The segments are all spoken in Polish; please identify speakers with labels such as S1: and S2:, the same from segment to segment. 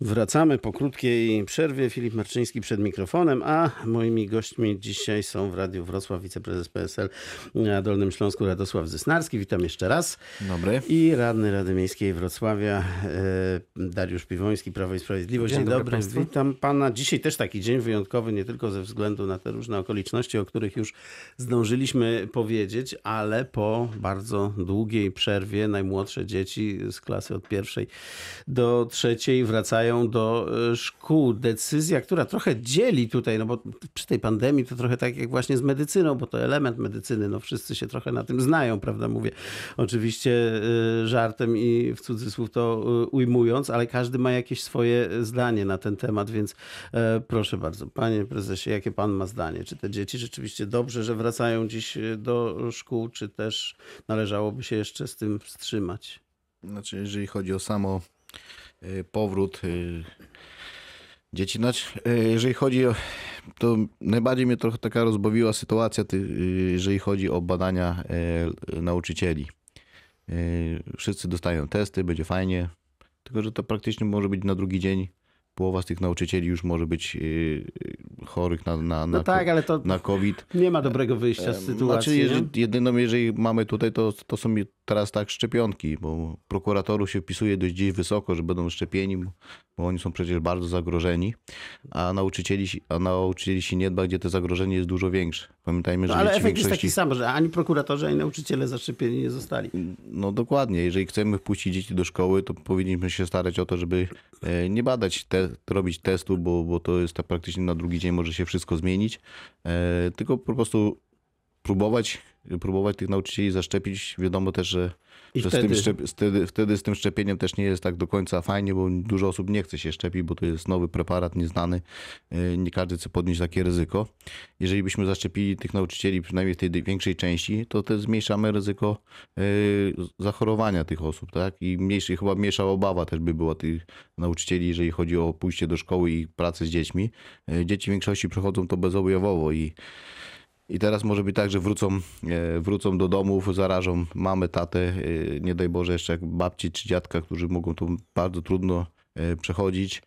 S1: Wracamy po krótkiej przerwie. Filip Marczyński przed mikrofonem, a moimi gośćmi dzisiaj są w Radiu Wrocław wiceprezes PSL na Dolnym Śląsku Radosław Zysnarski. Witam jeszcze raz.
S2: Dobry.
S1: I radny Rady Miejskiej Wrocławia e, Dariusz Piwoński, Prawo i Sprawiedliwość.
S3: Dzień
S1: Dzień,
S3: dobry
S1: dobry. Witam pana. Dzisiaj też taki dzień wyjątkowy, nie tylko ze względu na te różne okoliczności, o których już zdążyliśmy powiedzieć, ale po bardzo długiej przerwie najmłodsze dzieci z klasy od pierwszej do trzeciej wracają do e, szkół. Decyzja, która trochę dzieli tutaj, no bo przy tej pandemii to trochę tak jak właśnie z medycyną, bo to element medycyny, no wszyscy się trochę na tym znają, prawda? Mówię oczywiście e, żartem i w cudzysłów to e, ujmując, ale każdy ma jakieś swoje zdanie na ten temat, więc proszę bardzo, panie prezesie, jakie pan ma zdanie? Czy te dzieci rzeczywiście dobrze, że wracają dziś do szkół, czy też należałoby się jeszcze z tym wstrzymać?
S2: Znaczy, jeżeli chodzi o samo powrót y, dzieci, znaczy, y, jeżeli chodzi o. To najbardziej mnie trochę taka rozbawiła sytuacja, y, jeżeli chodzi o badania y, nauczycieli. Y, Wszyscy dostają testy, będzie fajnie, tylko że to praktycznie może być na drugi dzień. Połowa z tych nauczycieli już może być y, chorych na, na, na,
S1: No tak, ale to
S2: na COVID.
S1: nie ma dobrego wyjścia z sytuacji.
S2: Znaczy, jeżeli, jedyną, jeżeli mamy tutaj, to, to są teraz tak szczepionki, bo prokuratorów się wpisuje dość gdzieś wysoko, że będą szczepieni, bo- oni są przecież bardzo zagrożeni, a nauczycieli, się- a nauczycieli się nie dba, gdzie to zagrożenie jest dużo większe. Pamiętajmy, że
S1: No, ale efekt jest
S2: większości...
S1: taki sam, że ani prokuratorzy, ani nauczyciele zaszczepieni nie zostali.
S2: No dokładnie, jeżeli chcemy wpuścić dzieci do szkoły, to powinniśmy się starać o to, żeby e, nie badać, te, robić testu, bo, bo to jest tak praktycznie na drugi dzień może się wszystko zmienić, e, tylko po prostu próbować, próbować tych nauczycieli zaszczepić. Wiadomo też, że, że
S1: wtedy-
S2: Z tym wtedy, wtedy z tym szczepieniem też nie jest tak do końca fajnie, bo dużo osób nie chce się szczepić, bo to jest nowy preparat, nieznany. E, Nie każdy chce podnieść takie ryzyko. Jeżeli byśmy zaszczepili tych nauczycieli, przynajmniej w tej większej części, to też zmniejszamy ryzyko e, zachorowania tych osób, tak? I mniejszy, chyba mniejsza obawa też by była tych nauczycieli, jeżeli chodzi o pójście do szkoły i pracę z dziećmi. E, Dzieci w większości przechodzą to bezobjawowo i i teraz może być tak, że wrócą, e, wrócą do domów, zarażą mamę, tatę, e, nie daj Boże jeszcze jak babci czy dziadka, którzy mogą to bardzo trudno e, przechodzić.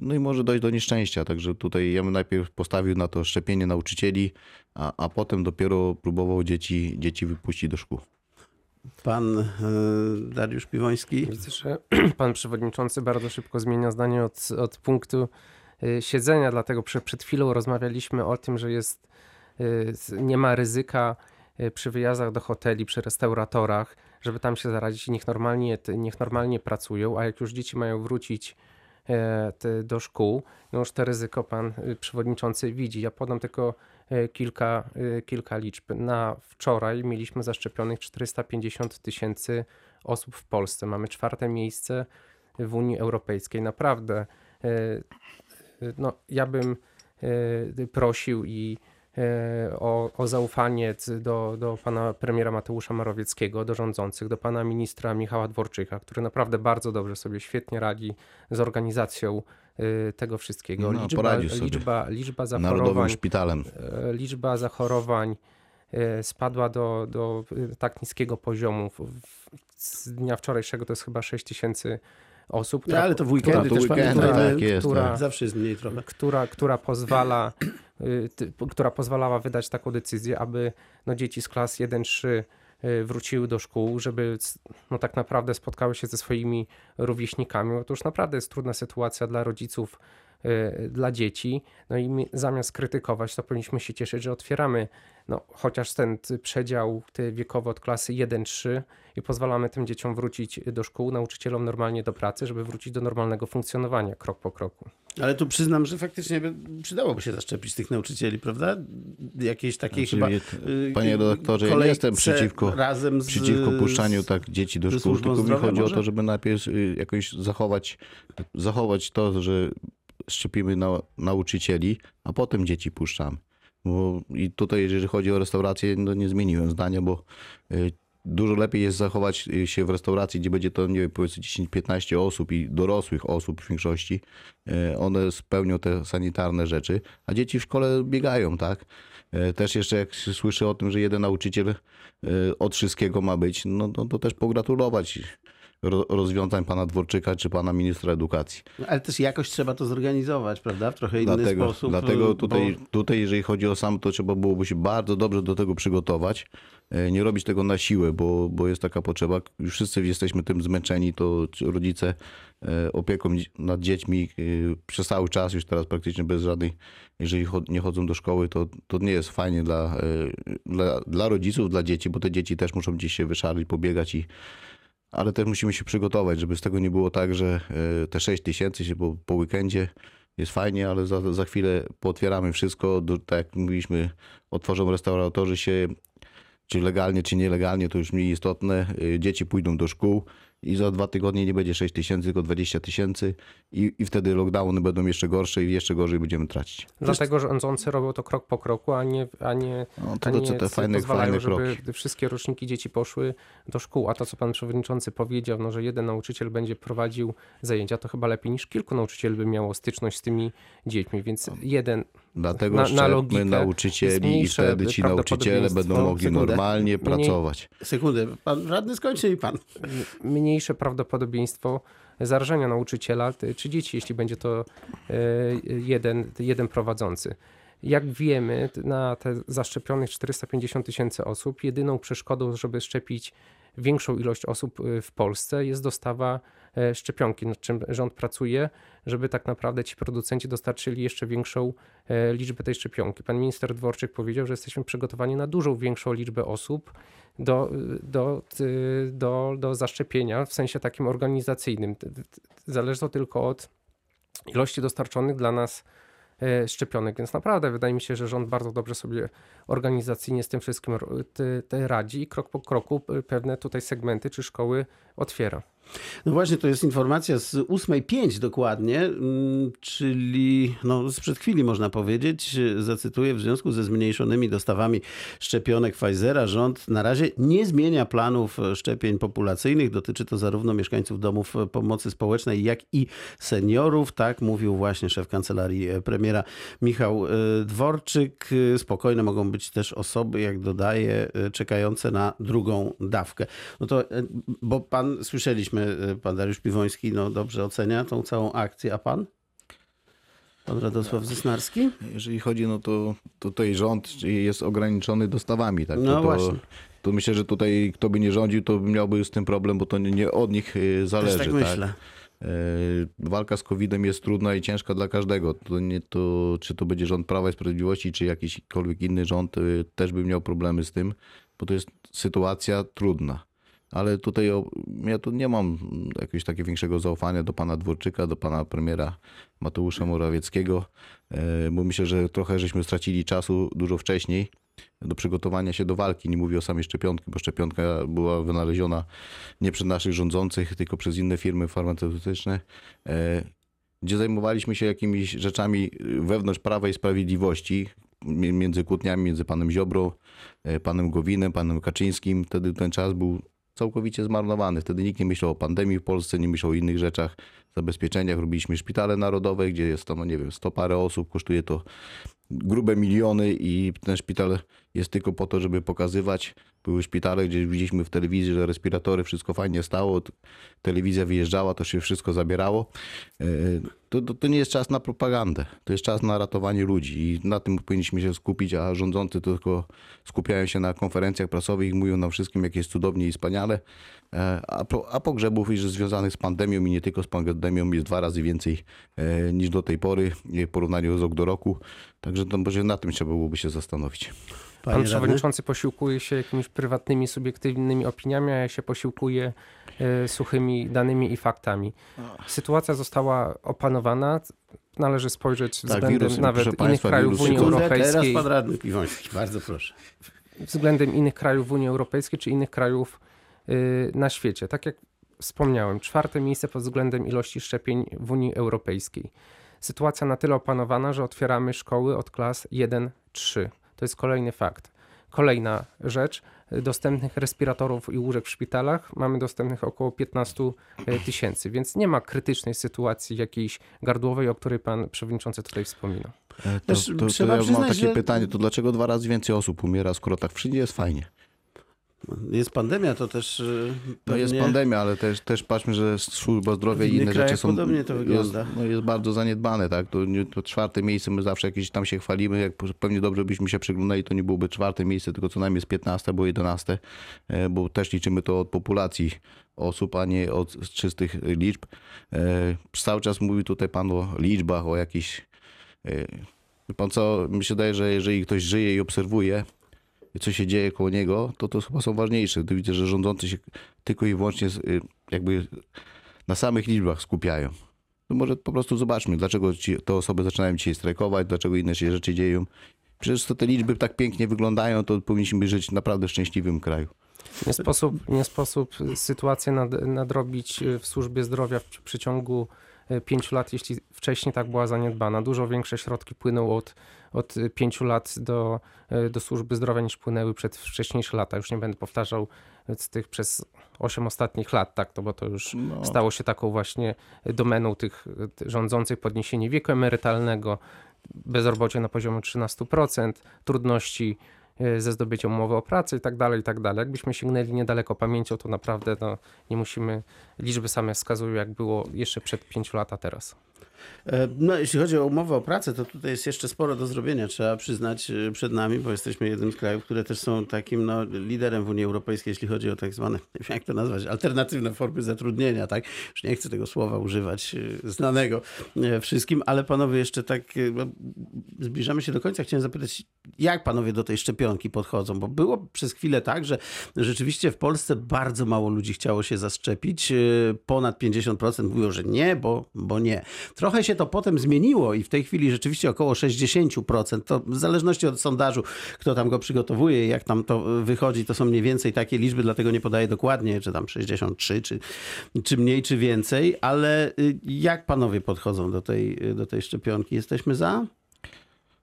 S2: No i może dojść do nieszczęścia. Także tutaj ja bym najpierw postawił na to szczepienie nauczycieli, a, a potem dopiero próbował dzieci, dzieci wypuścić do szkół.
S1: Pan Dariusz Piwoński.
S3: Widzę, że pan przewodniczący bardzo szybko zmienia zdanie od, od punktu siedzenia, dlatego przed chwilą rozmawialiśmy o tym, że jest, nie ma ryzyka y, przy wyjazdach do hoteli, przy restauratorach, żeby tam się zarazić i niech normalnie, niech normalnie pracują, a jak już dzieci mają wrócić e, do szkół, no już to ryzyko pan y, przewodniczący widzi. Ja podam tylko e, kilka, kilka liczb. Na wczoraj mieliśmy zaszczepionych 450 tysięcy osób w Polsce. Mamy czwarte miejsce w Unii Europejskiej. Naprawdę, e, e, no, ja bym e, prosił i e, o, o zaufanie do, do pana premiera Mateusza Morawieckiego, do rządzących, do pana ministra Michała Dworczyka, który naprawdę bardzo dobrze sobie świetnie radzi z organizacją e, tego wszystkiego.
S2: No,
S3: liczba, liczba, liczba
S2: Narodowym
S3: zachorowań
S2: szpitalem.
S3: e, liczba zachorowań e, spadła do, do e, tak niskiego poziomu. Z dnia wczorajszego to jest chyba 6 tysięcy osób,
S1: No, ale to w weekendy
S2: to
S1: też
S2: weekendy,
S1: pamiętajmy,
S2: tak jest,
S3: która-
S2: tak.
S1: Zawsze jest mniej trochę.
S3: która, która pozwala y, która pozwalała wydać taką decyzję, aby no, dzieci z klas 1-3 y, wróciły do szkół, żeby no, tak naprawdę spotkały się ze swoimi rówieśnikami. Już naprawdę jest trudna sytuacja dla rodziców, y, dla dzieci. No i my, zamiast krytykować, to powinniśmy się cieszyć, że otwieramy no, chociaż ten przedział ty wiekowy od klasy 1-3 i pozwalamy tym dzieciom wrócić do szkół, nauczycielom normalnie do pracy, żeby wrócić do normalnego funkcjonowania krok po kroku.
S1: Ale tu przyznam, że faktycznie by, przydałoby się zaszczepić tych nauczycieli, prawda? Jakiejś takiej
S2: Znaczy,
S1: chyba...
S2: je-
S1: y,
S2: panie redaktorze, ja nie jestem przeciwko-
S1: razem z,
S2: przeciwko puszczaniu tak dzieci do szkół, tylko mi chodzi o
S1: może?
S2: to, żeby najpierw y, jakoś zachować, zachować to, że szczepimy na, nauczycieli, a potem dzieci puszczamy. Bo I tutaj, jeżeli chodzi o restaurację, no nie zmieniłem zdania, bo y, dużo lepiej jest zachować y, się w restauracji, gdzie będzie to, nie wiem, powiedzmy 10-15 osób i dorosłych osób w większości. Y, One spełnią te sanitarne rzeczy, a dzieci w szkole biegają, tak? Też jeszcze jak się słyszy o tym, że jeden nauczyciel od wszystkiego ma być, no to, to też pogratulować rozwiązań pana Dworczyka czy pana ministra edukacji.
S1: No, Ale też jakoś trzeba to zorganizować, prawda? W trochę inny
S2: Dlatego,
S1: sposób.
S2: dlatego
S1: bo-
S2: tutaj, tutaj, jeżeli chodzi o sam, to trzeba byłoby się bardzo dobrze do tego przygotować. E, Nie robić tego na siłę, bo, bo jest taka potrzeba. Już wszyscy jesteśmy tym zmęczeni, to rodzice e, opieką nad dziećmi e, przez cały czas, już teraz praktycznie bez żadnej, jeżeli nie chodzą do szkoły, to, to nie jest fajnie dla, dla, dla rodziców, dla dzieci, bo te dzieci też muszą gdzieś się wyszarzyć, pobiegać i ale też musimy się przygotować, żeby z tego nie było tak, że e, te 6 tysięcy się po, po weekendzie jest fajnie, ale za, za chwilę pootwieramy wszystko. Tak jak mówiliśmy, otworzą restauratorzy się, czy legalnie, czy nielegalnie, to już mniej istotne. Y, Dzieci pójdą do szkół i za dwa tygodnie nie będzie 6 tysięcy, tylko 20 tysięcy i, i wtedy lockdowny będą jeszcze gorsze i jeszcze gorzej będziemy tracić.
S3: Dlatego rządzący robią to krok po kroku, a nie, a nie,
S2: No,
S3: a
S2: to, to,
S3: nie
S2: to te fajne,
S3: pozwalają,
S2: fajne
S3: żeby
S2: kroki.
S3: wszystkie roczniki dzieci poszły do szkół. A to, co pan przewodniczący powiedział, no, że jeden nauczyciel będzie prowadził zajęcia, to chyba lepiej niż kilku nauczycieli by miało styczność z tymi dziećmi. Więc jeden
S2: Dlatego
S3: na- na logikę
S2: nauczycieli i wtedy ci nauczyciele będą mogli
S1: Sekundę.
S2: normalnie pracować.
S1: Sekundę, pan radny skończy i pan.
S3: mniejsze prawdopodobieństwo zarażenia nauczyciela czy dzieci, jeśli będzie to e, jeden, jeden prowadzący. Jak wiemy, na te zaszczepionych 450 tysięcy osób, jedyną przeszkodą, żeby szczepić większą ilość osób y, w Polsce jest dostawa e, szczepionki, nad czym rząd pracuje, żeby tak naprawdę ci producenci dostarczyli jeszcze większą e, liczbę tej szczepionki. Pan minister Dworczyk powiedział, że jesteśmy przygotowani na dużą większą liczbę osób do, do, y, do, do zaszczepienia w sensie takim organizacyjnym. Zależy to tylko od ilości dostarczonych dla nas e, szczepionek, więc naprawdę wydaje mi się, że rząd bardzo dobrze sobie organizacyjnie z tym wszystkim radzi i krok po kroku pewne tutaj segmenty czy szkoły otwiera.
S1: No właśnie, to jest informacja z 8.05 dokładnie, mm, czyli no, sprzed chwili można powiedzieć. Zacytuję, w związku ze zmniejszonymi dostawami szczepionek Pfizera rząd na razie nie zmienia planów szczepień populacyjnych. Dotyczy to zarówno mieszkańców domów pomocy społecznej, jak i seniorów. Tak mówił właśnie szef kancelarii premiera Michał y, Dworczyk. Spokojne mogą być też osoby, jak dodaje, y, czekające na drugą dawkę. No to, y, bo pan, słyszeliśmy, y, pan Dariusz Piwoński, no dobrze ocenia tą całą akcję, a pan? Pan Radosław Zysnarski?
S2: Jeżeli chodzi, no to tutaj rząd jest ograniczony dostawami. Tak?
S1: No
S2: to, to,
S1: właśnie.
S2: to myślę, że tutaj kto by nie rządził, to miałby z tym problem, bo to nie, od nich y, zależy.
S1: Też tak myślę.
S2: E, Walka z COVID-em jest trudna i ciężka dla każdego. To nie to, czy to będzie rząd Prawa i Sprawiedliwości, czy jakikolwiek inny rząd, y, też by miał problemy z tym, bo to jest sytuacja trudna. Ale tutaj ja tu nie mam jakiegoś takiego większego zaufania do pana Dworczyka, do pana premiera Mateusza Morawieckiego, e, bo myślę, że trochę żeśmy stracili czasu dużo wcześniej do przygotowania się do walki. Nie mówię o samej szczepionki, bo szczepionka była wynaleziona nie przez naszych rządzących, tylko przez inne firmy farmaceutyczne, e, gdzie zajmowaliśmy się jakimiś rzeczami wewnątrz Prawa i Sprawiedliwości, mi- między kłótniami między panem Ziobrą, e, panem Gowinem, panem Kaczyńskim. Wtedy ten czas był całkowicie zmarnowany. Wtedy nikt nie myślał o pandemii w Polsce, nie myślał o innych rzeczach, zabezpieczeniach. Robiliśmy szpitale narodowe, gdzie jest tam, no nie wiem, 100 parę osób, kosztuje to grube miliony i ten szpital jest tylko po to, żeby pokazywać. Były szpitale, gdzie widzieliśmy w telewizji, że respiratory, wszystko fajnie stało, telewizja wyjeżdżała, to się wszystko zabierało. E, To, to, to nie jest czas na propagandę, to jest czas na ratowanie ludzi i na tym powinniśmy się skupić, a rządzący tylko skupiają się na konferencjach prasowych i mówią nam wszystkim, jak jest cudownie i wspaniale, E, a, po, a pogrzebów już związanych z pandemią i nie tylko z pandemią jest dwa razy więcej e, niż do tej pory w porównaniu z rok do roku. To może na tym trzeba byłoby się zastanowić.
S1: Panie
S3: Pan
S1: radny?
S3: przewodniczący posiłkuje się jakimiś prywatnymi, subiektywnymi opiniami, a ja się posiłkuję e, suchymi danymi i faktami. Sytuacja została opanowana. Należy spojrzeć względem
S2: Tak, wirus,
S3: nawet innych
S2: państwa,
S3: krajów Unii
S1: Sekundę,
S3: Europejskiej.
S1: teraz pan radny Piwoński, bardzo proszę.
S3: względem innych krajów w Unii Europejskiej czy innych krajów y, na świecie. Tak jak wspomniałem, czwarte miejsce pod względem ilości szczepień w Unii Europejskiej. Sytuacja na tyle opanowana, że otwieramy szkoły od klas 1-3. To jest kolejny fakt. Kolejna rzecz, dostępnych respiratorów i łóżek w szpitalach mamy dostępnych około 15 tysięcy, więc nie ma krytycznej sytuacji jakiejś gardłowej, o której pan przewodniczący tutaj wspominał.
S2: E, To, to, to
S1: trzeba
S2: ja mam takie
S1: że-
S2: pytanie, to dlaczego dwa razy więcej osób umiera, skoro tak wszędzie jest fajnie?
S1: Jest pandemia, to też y,
S2: No jest pandemia, ale też, też patrzmy, że służba zdrowia i inne rzeczy są.
S1: podobnie to
S2: jest,
S1: wygląda.
S2: no jest bardzo zaniedbane, tak? To, to czwarte miejsce, my zawsze jakieś tam się chwalimy, jak pewnie dobrze byśmy się przyglądali, to nie byłoby czwarte miejsce, tylko co najmniej z 15 albo 11, e, bo też liczymy to od populacji osób, a nie od czystych liczb. E, Cały czas mówi tutaj pan o liczbach, o jakichś. e, pan co, mi się wydaje, że jeżeli ktoś żyje i obserwuje, co się dzieje koło niego, to to chyba są ważniejsze. Gdy widzę, że rządzący się tylko i wyłącznie y, jakby na samych liczbach skupiają. To może po prostu zobaczmy, dlaczego ci, te osoby zaczynają dzisiaj strajkować, dlaczego inne się rzeczy dzieją. Przecież to te liczby tak pięknie wyglądają, to powinniśmy żyć naprawdę w szczęśliwym kraju.
S3: Nie sposób, nie sposób sytuację nad, nadrobić y, w służbie zdrowia w przeciągu pięciu lat, jeśli wcześniej tak była zaniedbana. Dużo większe środki płyną od, od y, pięciu lat do, y, do służby zdrowia niż płynęły przed wcześniejsze lata. Już nie będę powtarzał z tych przez osiem ostatnich lat, tak, to bo to już
S2: No.
S3: stało się taką właśnie domeną tych rządzących podniesienie wieku emerytalnego, bezrobocie na poziomie 13%, trudności ze zdobyciem umowy o pracę i tak dalej, i tak dalej. Jakbyśmy sięgnęli niedaleko pamięcią, to naprawdę no, nie musimy, liczby same wskazują, jak było jeszcze przed pięciu lat, a teraz.
S1: E, No, jeśli chodzi o umowę o pracę, to tutaj jest jeszcze sporo do zrobienia, trzeba przyznać e, przed nami, bo jesteśmy jednym z krajów, które też są takim no, liderem w Unii Europejskiej, jeśli chodzi o tak zwane, jak to nazwać, alternatywne formy zatrudnienia, tak? Już nie chcę tego słowa używać e, znanego wszystkim, ale panowie jeszcze tak no, zbliżamy się do końca. Chciałem zapytać, jak panowie do tej szczepionki podchodzą? Bo było przez chwilę tak, że rzeczywiście w Polsce bardzo mało ludzi chciało się zaszczepić. Ponad 50% mówiło, że nie, bo, bo nie. Trochę się to potem zmieniło i w tej chwili rzeczywiście około 60%. To w zależności od sondażu, kto tam go przygotowuje jak tam to wychodzi, to są mniej więcej takie liczby, dlatego nie podaję dokładnie, czy tam 63, czy, czy mniej, czy więcej. Ale y, jak panowie podchodzą do tej, do tej szczepionki? Jesteśmy za?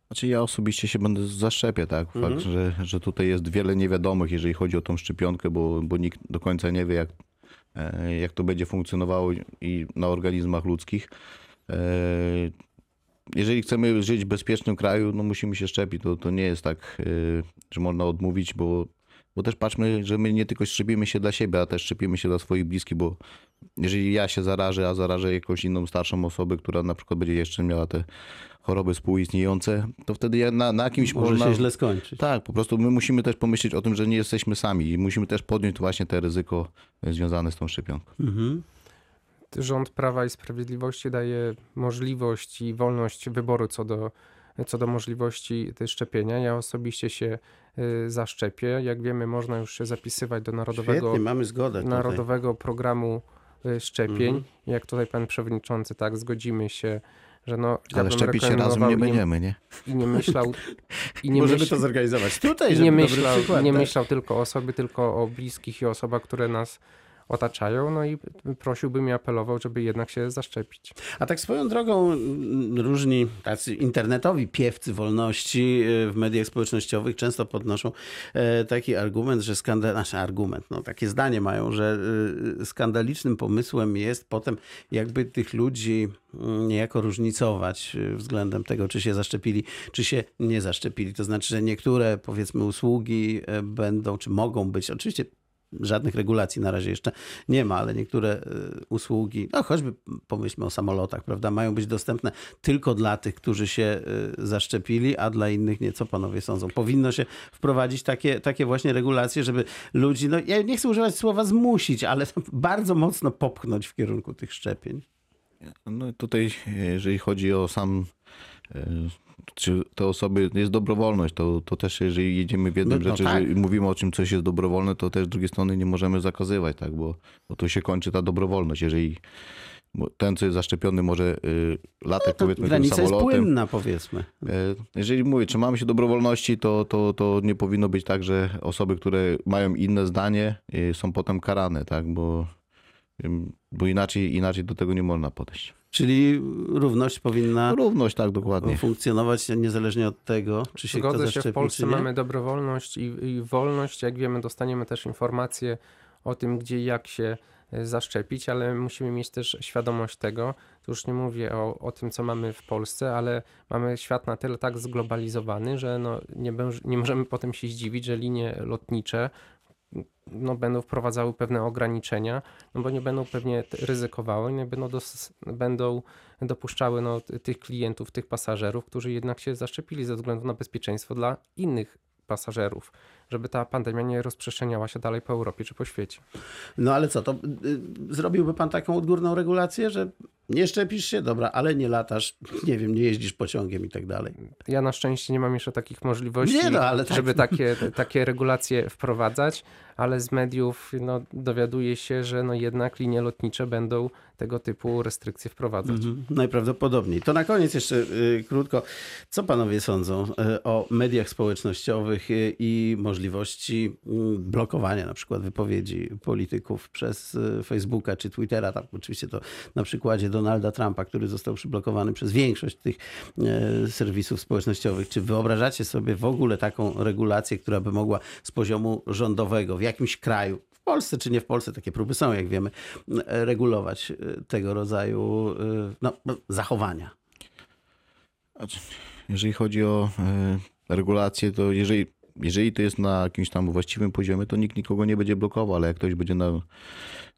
S2: Znaczy ja osobiście się będę zaszczepię, tak? Fakt, że, że tutaj jest wiele niewiadomych, jeżeli chodzi o tą szczepionkę, bo, bo nikt do końca nie wie, jak, e, jak to będzie funkcjonowało i na organizmach ludzkich. E, Jeżeli chcemy żyć w bezpiecznym kraju, no musimy się szczepić. To, to nie jest tak, e, że można odmówić, bo, bo też patrzmy, że my nie tylko szczepimy się dla siebie, a też szczepimy się dla swoich bliskich, bo jeżeli ja się zarażę, a zarażę jakąś inną starszą osobę, która na przykład będzie jeszcze miała te choroby współistniejące, to wtedy ja na, na kimś
S1: Może
S2: można...
S1: się źle skończyć.
S2: Tak, po prostu my musimy też pomyśleć o tym, że nie jesteśmy sami i musimy też podjąć właśnie te ryzyko e, związane z tą szczepionką.
S1: Mhm.
S3: Rząd Prawa i Sprawiedliwości daje możliwość i wolność wyboru co do, co do możliwości szczepienia. Ja osobiście się y, zaszczepię. Jak wiemy, można już się zapisywać do Narodowego
S1: Świetnie, mamy zgodę tutaj.
S3: Narodowego Programu y, Szczepień.
S1: Mhm.
S3: Jak tutaj pan przewodniczący, tak, zgodzimy się, że no, ja
S2: Ale szczepić się razem nie będziemy, nie?
S3: I nie myślał, i nie
S1: Możemy
S3: myśl,
S1: to zorganizować tutaj,
S3: i
S1: żeby
S3: nie
S1: dobry
S3: myślał,
S1: przykład
S3: nie
S1: dać.
S3: myślał tylko o sobie, tylko o bliskich i osobach, które nas otaczają. No i prosiłbym i apelował, żeby jednak się zaszczepić.
S1: A tak swoją drogą różni tacy internetowi piewcy wolności e, w mediach społecznościowych często podnoszą e, taki argument, że skandal, znaczy argument, no takie zdanie mają, że e, skandalicznym pomysłem jest potem jakby tych ludzi mm, niejako różnicować względem tego, czy się zaszczepili, czy się nie zaszczepili. To znaczy, że niektóre powiedzmy usługi będą, czy mogą być, oczywiście Żadnych regulacji na razie jeszcze nie ma, ale niektóre y, usługi, no choćby pomyślmy o samolotach, prawda, mają być dostępne tylko dla tych, którzy się y, zaszczepili, a dla innych nie. Co panowie sądzą? Powinno się wprowadzić takie, takie właśnie regulacje, żeby ludzi, no ja nie chcę używać słowa zmusić, ale bardzo mocno popchnąć w kierunku tych szczepień.
S2: No tutaj, jeżeli chodzi o sam, e, czy te osoby, jest dobrowolność, to, to też jeżeli jedziemy w jednym
S1: No- no
S2: rzeczy,
S1: tak.
S2: że mówimy o czym coś jest dobrowolne, to też z drugiej strony nie możemy zakazywać, tak, bo, bo tu się kończy ta dobrowolność. Jeżeli ten, co jest zaszczepiony, może y, latać
S1: No To
S2: powiedzmy tym
S1: granica jest
S2: samolotem.
S1: płynna, powiedzmy.
S2: E, Jeżeli mówię, trzymamy się dobrowolności, to, to, to nie powinno być tak, że osoby, które mają inne zdanie, y, są potem karane, tak? Bo, ym, bo inaczej, inaczej do tego nie można podejść.
S1: Czyli równość powinna
S2: Równość, tak, dokładnie.
S1: funkcjonować niezależnie od tego, czy się kto
S3: Zgodzę się,
S1: zaszczepił,
S3: w Polsce
S1: czy nie.
S3: mamy dobrowolność i, i wolność. Jak wiemy, dostaniemy też informacje o tym, gdzie i jak się e, zaszczepić, ale musimy mieć też świadomość tego, tu już nie mówię o, o tym, co mamy w Polsce, ale mamy świat na tyle tak zglobalizowany, że no nie, nie możemy potem się zdziwić, że linie lotnicze no, będą wprowadzały pewne ograniczenia, no bo nie będą pewnie ryzykowały, nie będą, dos- będą dopuszczały no, tych klientów, tych pasażerów, którzy jednak się zaszczepili ze względu na bezpieczeństwo dla innych pasażerów, żeby ta pandemia nie rozprzestrzeniała się dalej po Europie czy po świecie.
S1: No ale co, to y, zrobiłby pan taką odgórną regulację, że nie szczepisz się, dobra, ale nie latasz, nie wiem, nie jeździsz pociągiem i tak dalej.
S3: Ja na szczęście nie mam jeszcze takich możliwości,
S1: Nie no, ale tak-
S3: żeby takie, takie regulacje wprowadzać, ale z mediów no, dowiaduje się, że no, jednak linie lotnicze będą tego typu restrykcje wprowadzać.
S1: Mhm, najprawdopodobniej. To na koniec jeszcze y, krótko. Co panowie sądzą y, o mediach społecznościowych y, i możliwości y, blokowania na przykład wypowiedzi polityków przez y, Facebooka czy Twittera? Tam oczywiście to na przykładzie Donalda Trumpa, który został przyblokowany przez większość tych y, serwisów społecznościowych. Czy wyobrażacie sobie w ogóle taką regulację, która by mogła z poziomu rządowego w jakimś kraju w Polsce czy nie w Polsce, takie próby są, jak wiemy, regulować tego rodzaju no, zachowania.
S2: Jeżeli chodzi o regulacje, to jeżeli, jeżeli to jest na jakimś tam właściwym poziomie, to nikt nikogo nie będzie blokował, ale jak ktoś będzie na,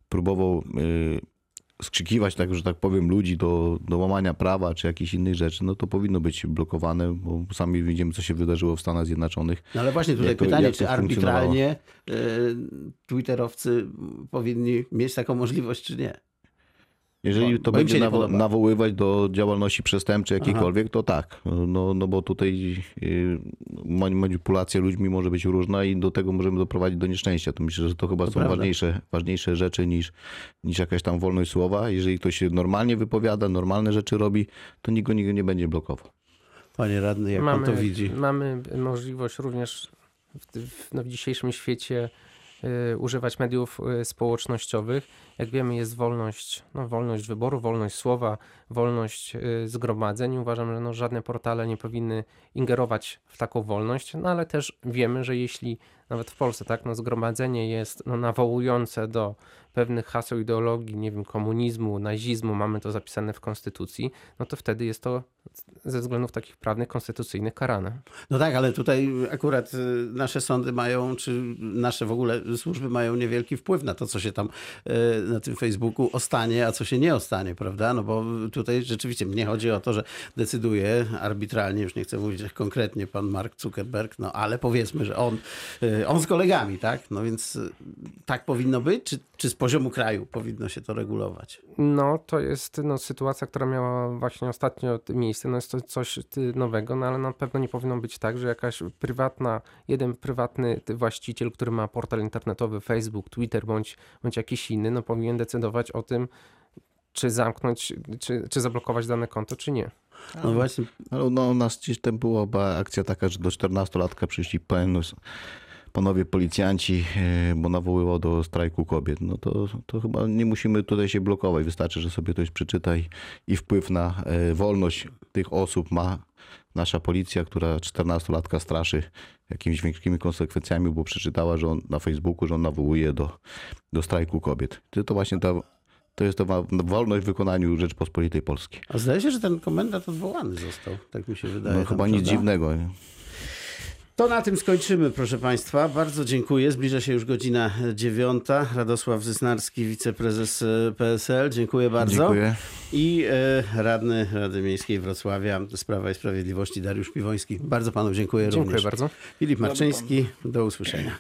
S2: próbował e, skrzykiwać, tak, że tak powiem, ludzi do, do łamania prawa czy jakichś innych rzeczy, no to powinno być blokowane, bo sami widzimy, co się wydarzyło w Stanach Zjednoczonych.
S1: No ale właśnie tutaj
S2: to-
S1: pytanie, czy arbitralnie e, twitterowcy powinni mieć taką możliwość, czy nie?
S2: Jeżeli to
S1: bo
S2: będzie nawo- nawoływać do działalności przestępczej jakiejkolwiek, to tak. No, no bo tutaj y, mani- manipulacja ludźmi może być różna i do tego możemy doprowadzić do nieszczęścia. To myślę, że to chyba
S1: To
S2: są
S1: prawda.
S2: ważniejsze, ważniejsze rzeczy niż, niż jakaś tam wolność słowa. Jeżeli ktoś się normalnie wypowiada, normalne rzeczy robi, to nikt go nigdy nie będzie blokował.
S1: Panie radny, jak pan to widzi?
S3: Mamy możliwość również w, w, no, w dzisiejszym świecie y, używać mediów y, społecznościowych. Jak wiemy, jest wolność, no, wolność wyboru, wolność słowa, wolność y, zgromadzeń. Uważam, że no, żadne portale nie powinny ingerować w taką wolność, no ale też wiemy, że jeśli nawet w Polsce tak, no, zgromadzenie jest no, nawołujące do pewnych haseł ideologii, nie wiem, komunizmu, nazizmu, mamy to zapisane w konstytucji, no to wtedy jest to ze względów takich prawnych, konstytucyjnych karane.
S1: No tak, ale tutaj akurat y, nasze sądy mają, czy nasze w ogóle służby mają niewielki wpływ na to, co się tam y, na tym Facebooku ostanie, a co się nie ostanie, prawda? No bo tutaj rzeczywiście mnie chodzi o to, że decyduje arbitralnie, już nie chcę mówić konkretnie pan Mark Zuckerberg, no ale powiedzmy, że on, y, on z kolegami, tak? No więc y, tak powinno być, czy, czy z poziomu kraju powinno się to regulować?
S3: No, to jest no, sytuacja, która miała właśnie ostatnio miejsce. No, jest to coś nowego, no ale na pewno nie powinno być tak, że jakaś prywatna, jeden prywatny właściciel, który ma portal internetowy, Facebook, Twitter bądź, bądź jakiś inny, no powinien decydować o tym, czy zamknąć, czy, czy zablokować dane konto, czy nie.
S1: No właśnie,
S2: Ale no, u nas gdzieś tam była ba- akcja taka, że do 14-latka przyszli pan- panowie policjanci, e, bo nawoływał do strajku kobiet. No to, to chyba nie musimy tutaj się blokować. Wystarczy, że sobie ktoś przeczyta i, i wpływ na e, wolność tych osób ma nasza policja, która 14-latka straszy jakimiś większymi konsekwencjami, bo przeczytała, że on na Facebooku, że on nawołuje do, do strajku kobiet. To, właśnie ta, to jest to wolność w wykonaniu Rzeczpospolitej Polskiej.
S1: a zdaje się, że ten komendant odwołany został, tak mi się wydaje.
S2: No chyba nic
S1: prawda?
S2: dziwnego. nie?
S1: To na tym skończymy, proszę Państwa. Bardzo dziękuję. Zbliża się już godzina dziewiąta. Radosław Zysnarski, wiceprezes e, PSL. Dziękuję bardzo.
S2: Dziękuję.
S1: I e, radny Rady Miejskiej Wrocławia z Prawa i Sprawiedliwości Dariusz Piwoński. Bardzo Panu dziękuję,
S3: Dziękuję
S1: również.
S3: bardzo.
S1: Filip Marczyński, do usłyszenia.